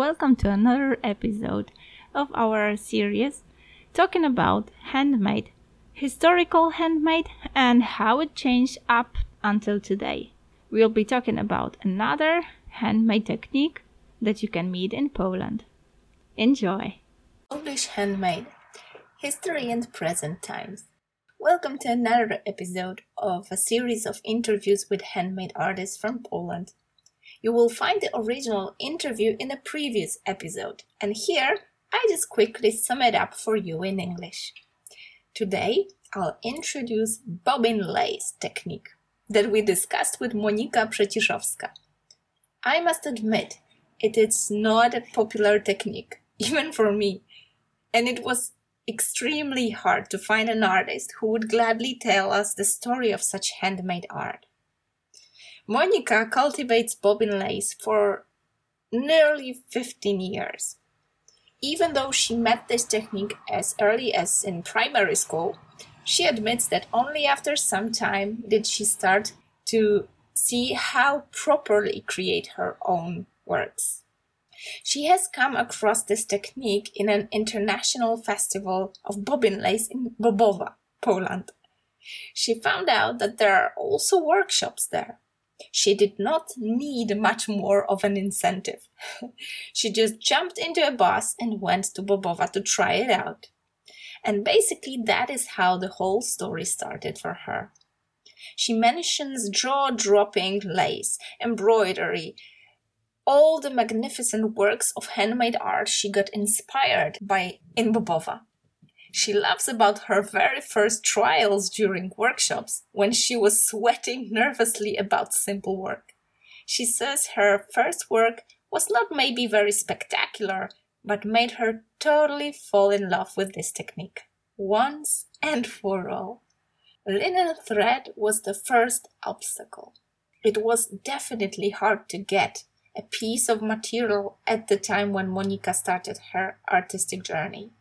welcome to another episode of our series talking about handmade, historical handmade, and how it changed up until today. We'll be talking about another handmade technique that you can meet in Poland. Enjoy! Polish handmade, history and present times. Welcome to another episode of a series of interviews with handmade artists from Poland. You will find the original interview in a previous episode, and here I just quickly sum it up for you in English. Today, I'll introduce bobbin lace technique that we discussed with Monika Przeciszowska. I must admit, it is not a popular technique, even for me, and it was extremely hard to find an artist who would gladly tell us the story of such handmade art. Monika cultivates bobbin lace for nearly 15 years. Even though she met this technique as early as in primary school, she admits that only after some time did she start to see how properly create her own works. She has come across this technique in an international festival of bobbin lace in Bobowa, Poland. She found out that there are also workshops there. She did not need much more of an incentive. she just jumped into a bus and went to Bobowa to try it out. And basically, that is how the whole story started for her. She mentions jaw dropping lace, embroidery, all the magnificent works of handmade art she got inspired by in Bobowa. She laughs about her very first trials during workshops when she was sweating nervously about simple work. She says her first work was not maybe very spectacular, but made her totally fall in love with this technique, once and for all. Linen thread was the first obstacle. It was definitely hard to get a piece of material at the time when Monika started her artistic journey.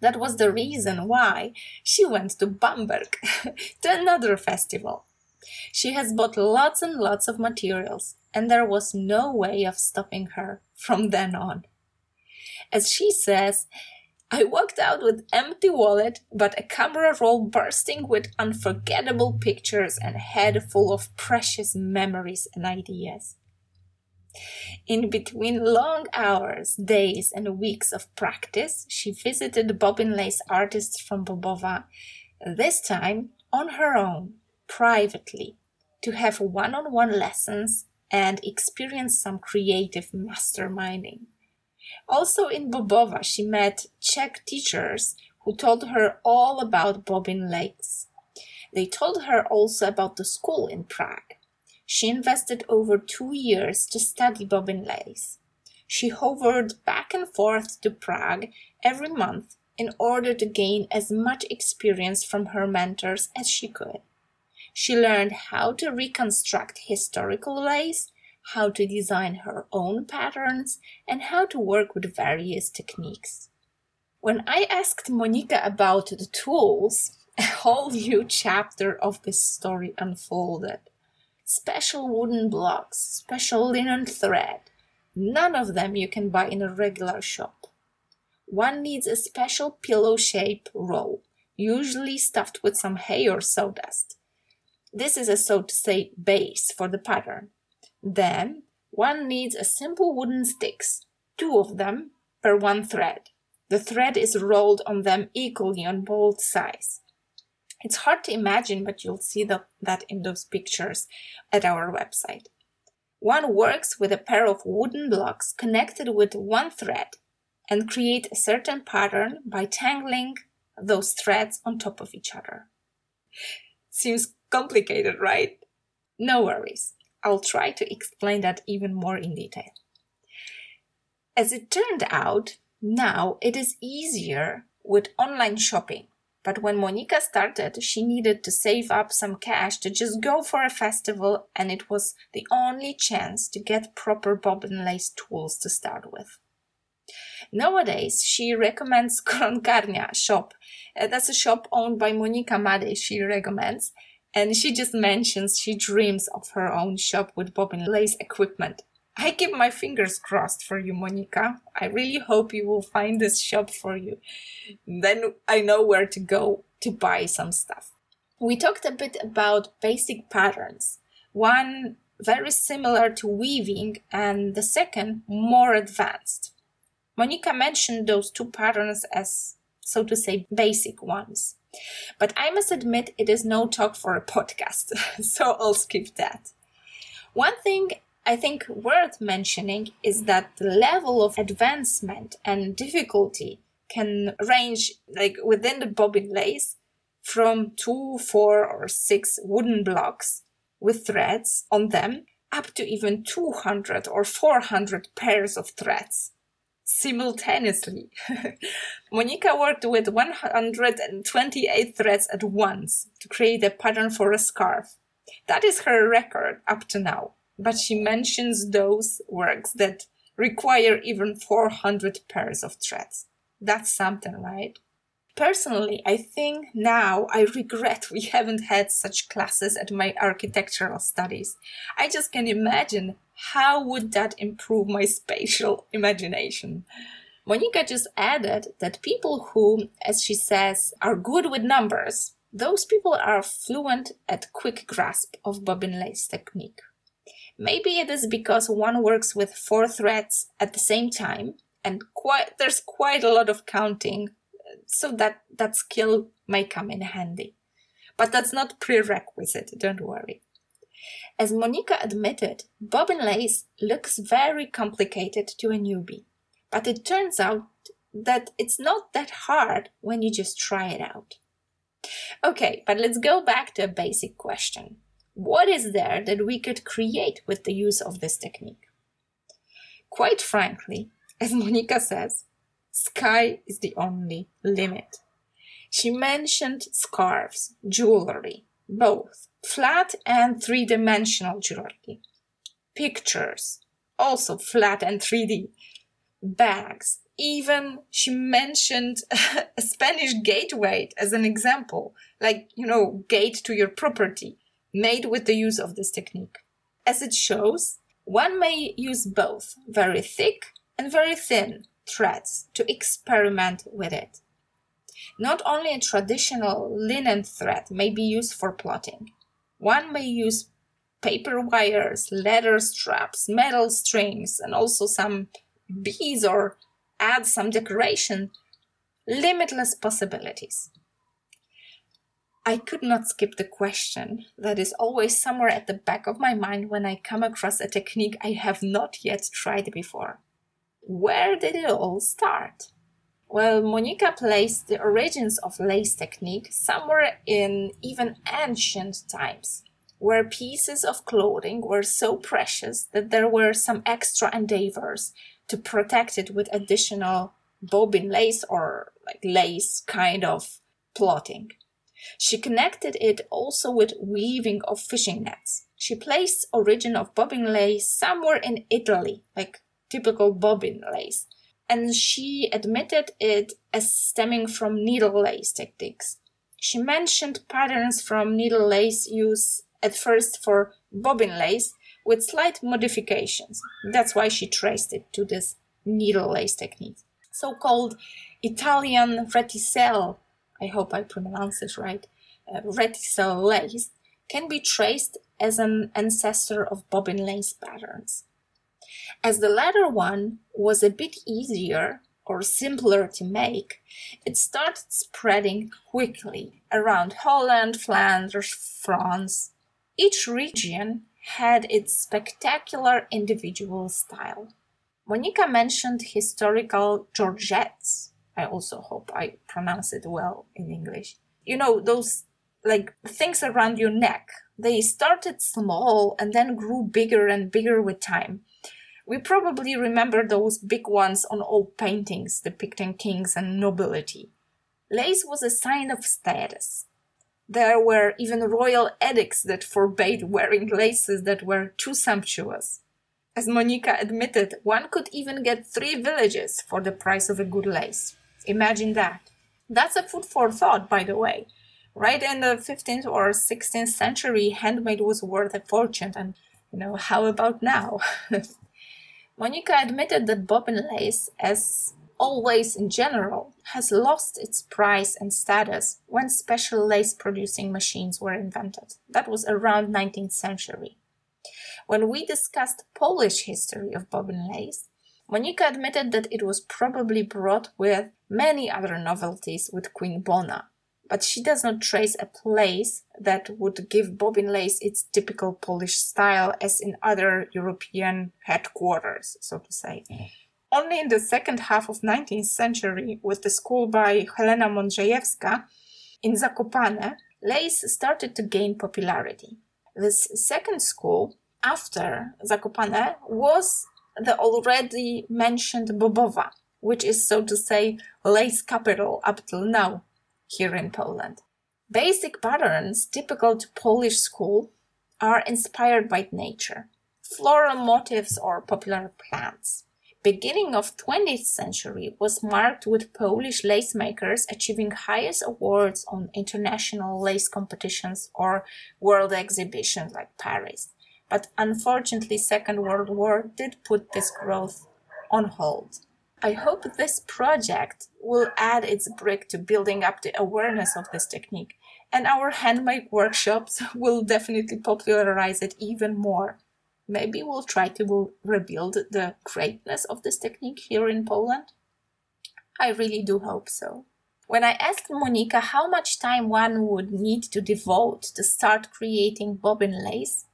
That was the reason why she went to Bamberg, to another festival. She has bought lots and lots of materials, and there was no way of stopping her from then on. As she says, I walked out with empty wallet, but a camera roll bursting with unforgettable pictures and head full of precious memories and ideas. In between long hours, days, and weeks of practice, she visited bobbin lace artists from Bobowa, this time on her own, privately, to have one on one lessons and experience some creative masterminding. Also in Bobowa, she met Czech teachers who told her all about bobbin lace. They told her also about the school in Prague she invested over two years to study bobbin lace. She hovered back and forth to Prague every month in order to gain as much experience from her mentors as she could. She learned how to reconstruct historical lace, how to design her own patterns, and how to work with various techniques. When I asked Monika about the tools, a whole new chapter of this story unfolded special wooden blocks, special linen thread. None of them you can buy in a regular shop. One needs a special pillow shaped roll, usually stuffed with some hay or sawdust. This is a so to say base for the pattern. Then one needs a simple wooden sticks, two of them per one thread. The thread is rolled on them equally on both sides. It's hard to imagine, but you'll see the, that in those pictures at our website. One works with a pair of wooden blocks connected with one thread and create a certain pattern by tangling those threads on top of each other. Seems complicated, right? No worries. I'll try to explain that even more in detail. As it turned out, now it is easier with online shopping but when Monika started, she needed to save up some cash to just go for a festival, and it was the only chance to get proper bobbin lace tools to start with. Nowadays, she recommends Koronkarnia shop. Uh, that's a shop owned by Monika Mady, she recommends. And she just mentions she dreams of her own shop with bobbin lace equipment. I keep my fingers crossed for you, Monika. I really hope you will find this shop for you. Then I know where to go to buy some stuff. We talked a bit about basic patterns. One very similar to weaving, and the second more advanced. Monika mentioned those two patterns as, so to say, basic ones. But I must admit it is no talk for a podcast, so I'll skip that. One thing I think worth mentioning is that the level of advancement and difficulty can range like within the bobbin lace from two, four, or six wooden blocks with threads on them up to even 200 or 400 pairs of threads simultaneously. Monika worked with 128 threads at once to create a pattern for a scarf. That is her record up to now, but she mentions those works that require even 400 pairs of threads. That's something, right? Personally, I think now I regret we haven't had such classes at my architectural studies. I just can imagine how would that improve my spatial imagination. Monika just added that people who, as she says, are good with numbers, those people are fluent at quick grasp of bobbin lace technique. Maybe it is because one works with four threads at the same time and quite, there's quite a lot of counting so that that skill may come in handy. But that's not prerequisite, don't worry. As Monika admitted, bobbin lace looks very complicated to a newbie, but it turns out that it's not that hard when you just try it out. Okay, but let's go back to a basic question. What is there that we could create with the use of this technique? Quite frankly, as Monika says, Sky is the only limit. She mentioned scarves, jewelry, both flat and three dimensional jewelry, pictures, also flat and 3D, bags. Even she mentioned a Spanish gateway as an example, like, you know, gate to your property, made with the use of this technique. As it shows, one may use both very thick and very thin threads to experiment with it. Not only a traditional linen thread may be used for plotting, one may use paper wires, leather straps, metal strings, and also some beads or add some decoration. Limitless possibilities. I could not skip the question that is always somewhere at the back of my mind when I come across a technique I have not yet tried before. Where did it all start? Well, Monika placed the origins of lace technique somewhere in even ancient times, where pieces of clothing were so precious that there were some extra endeavors to protect it with additional bobbin lace or like lace kind of plotting. She connected it also with weaving of fishing nets. She placed origin of bobbin lace somewhere in Italy, like typical bobbin lace, and she admitted it as stemming from needle lace techniques. She mentioned patterns from needle lace use at first for bobbin lace with slight modifications. That's why she traced it to this needle lace technique. So called Italian reticelle, I hope I pronounce it right, uh, reticelle lace, can be traced as an ancestor of bobbin lace patterns. As the latter one was a bit easier or simpler to make, it started spreading quickly around Holland, Flanders, France. Each region had its spectacular individual style. Monika mentioned historical gorgerettes. I also hope I pronounce it well in English. You know, those like things around your neck. They started small and then grew bigger and bigger with time. We probably remember those big ones on old paintings depicting kings and nobility. Lace was a sign of status. There were even royal edicts that forbade wearing laces that were too sumptuous. As Monika admitted, one could even get three villages for the price of a good lace. Imagine that. That's a food for thought, by the way. Right in the 15th or 16th century, handmade was worth a fortune, and you know, how about now? Monika admitted that bobbin lace, as always in general, has lost its price and status when special lace producing machines were invented. That was around 19th century. When we discussed Polish history of bobbin lace, Monika admitted that it was probably brought with many other novelties with Queen Bona, but she does not trace a place that would give bobbin lace its typical Polish style as in other European headquarters, so to say. Only in the second half of 19th century, with the school by Helena Modrzejewska in Zakopane, lace started to gain popularity. This second school, after Zakopane, was the already mentioned Bobowa, which is, so to say, lace capital up till now here in Poland. Basic patterns typical to Polish school are inspired by nature, floral motifs or popular plants beginning of 20th century was marked with Polish lace makers achieving highest awards on international lace competitions or world exhibitions like Paris. But unfortunately, Second World War did put this growth on hold. I hope this project will add its brick to building up the awareness of this technique, and our handmade workshops will definitely popularize it even more maybe we'll try to rebuild the greatness of this technique here in Poland? I really do hope so. When I asked Monika how much time one would need to devote to start creating bobbin lace,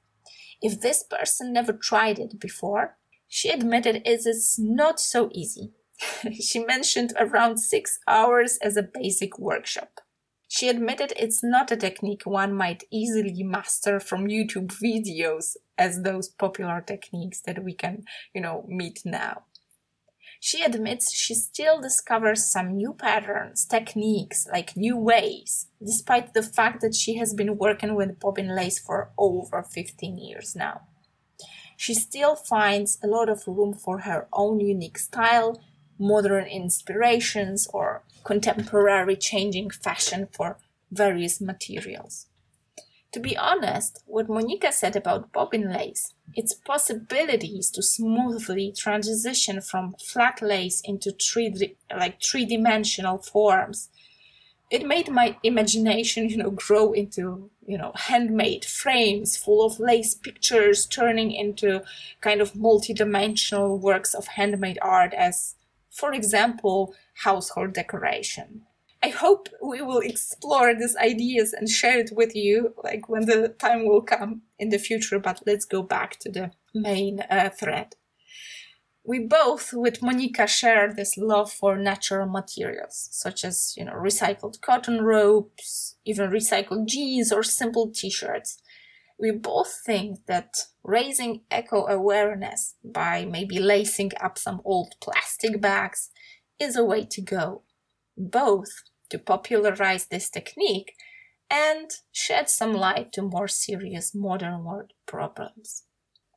if this person never tried it before, she admitted it is not so easy. she mentioned around six hours as a basic workshop. She admitted it's not a technique one might easily master from YouTube videos as those popular techniques that we can, you know, meet now. She admits she still discovers some new patterns, techniques, like new ways, despite the fact that she has been working with bobbin lace for over 15 years now. She still finds a lot of room for her own unique style, modern inspirations, or contemporary changing fashion for various materials. To be honest, what Monika said about bobbin lace, its possibilities to smoothly transition from flat lace into three like three-dimensional forms, it made my imagination, you know, grow into, you know, handmade frames full of lace pictures turning into kind of multi-dimensional works of handmade art as, for example, household decoration. I hope we will explore these ideas and share it with you, like when the time will come in the future. But let's go back to the main uh, thread. We both, with monika share this love for natural materials, such as you know recycled cotton ropes, even recycled jeans or simple T-shirts. We both think that raising eco awareness by maybe lacing up some old plastic bags is a way to go. Both to popularize this technique and shed some light to more serious modern world problems.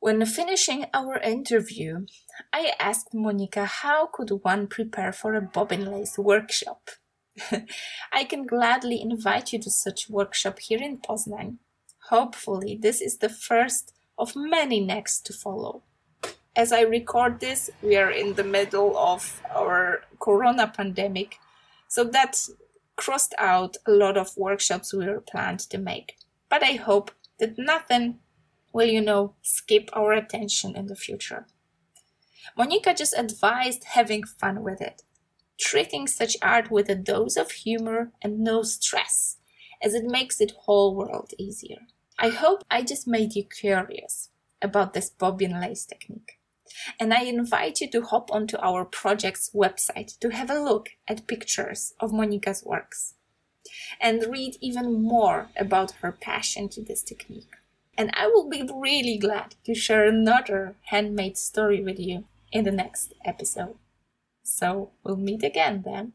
When finishing our interview, I asked Monika how could one prepare for a bobbin lace workshop. I can gladly invite you to such workshop here in Poznan. Hopefully, this is the first of many next to follow. As I record this, we are in the middle of our corona pandemic, so that crossed out a lot of workshops we were planned to make. But I hope that nothing will, you know, skip our attention in the future. Monika just advised having fun with it, treating such art with a dose of humor and no stress, as it makes it whole world easier. I hope I just made you curious about this bobbin lace technique and I invite you to hop onto our project's website to have a look at pictures of Monika's works and read even more about her passion to this technique. And I will be really glad to share another handmade story with you in the next episode. So we'll meet again then.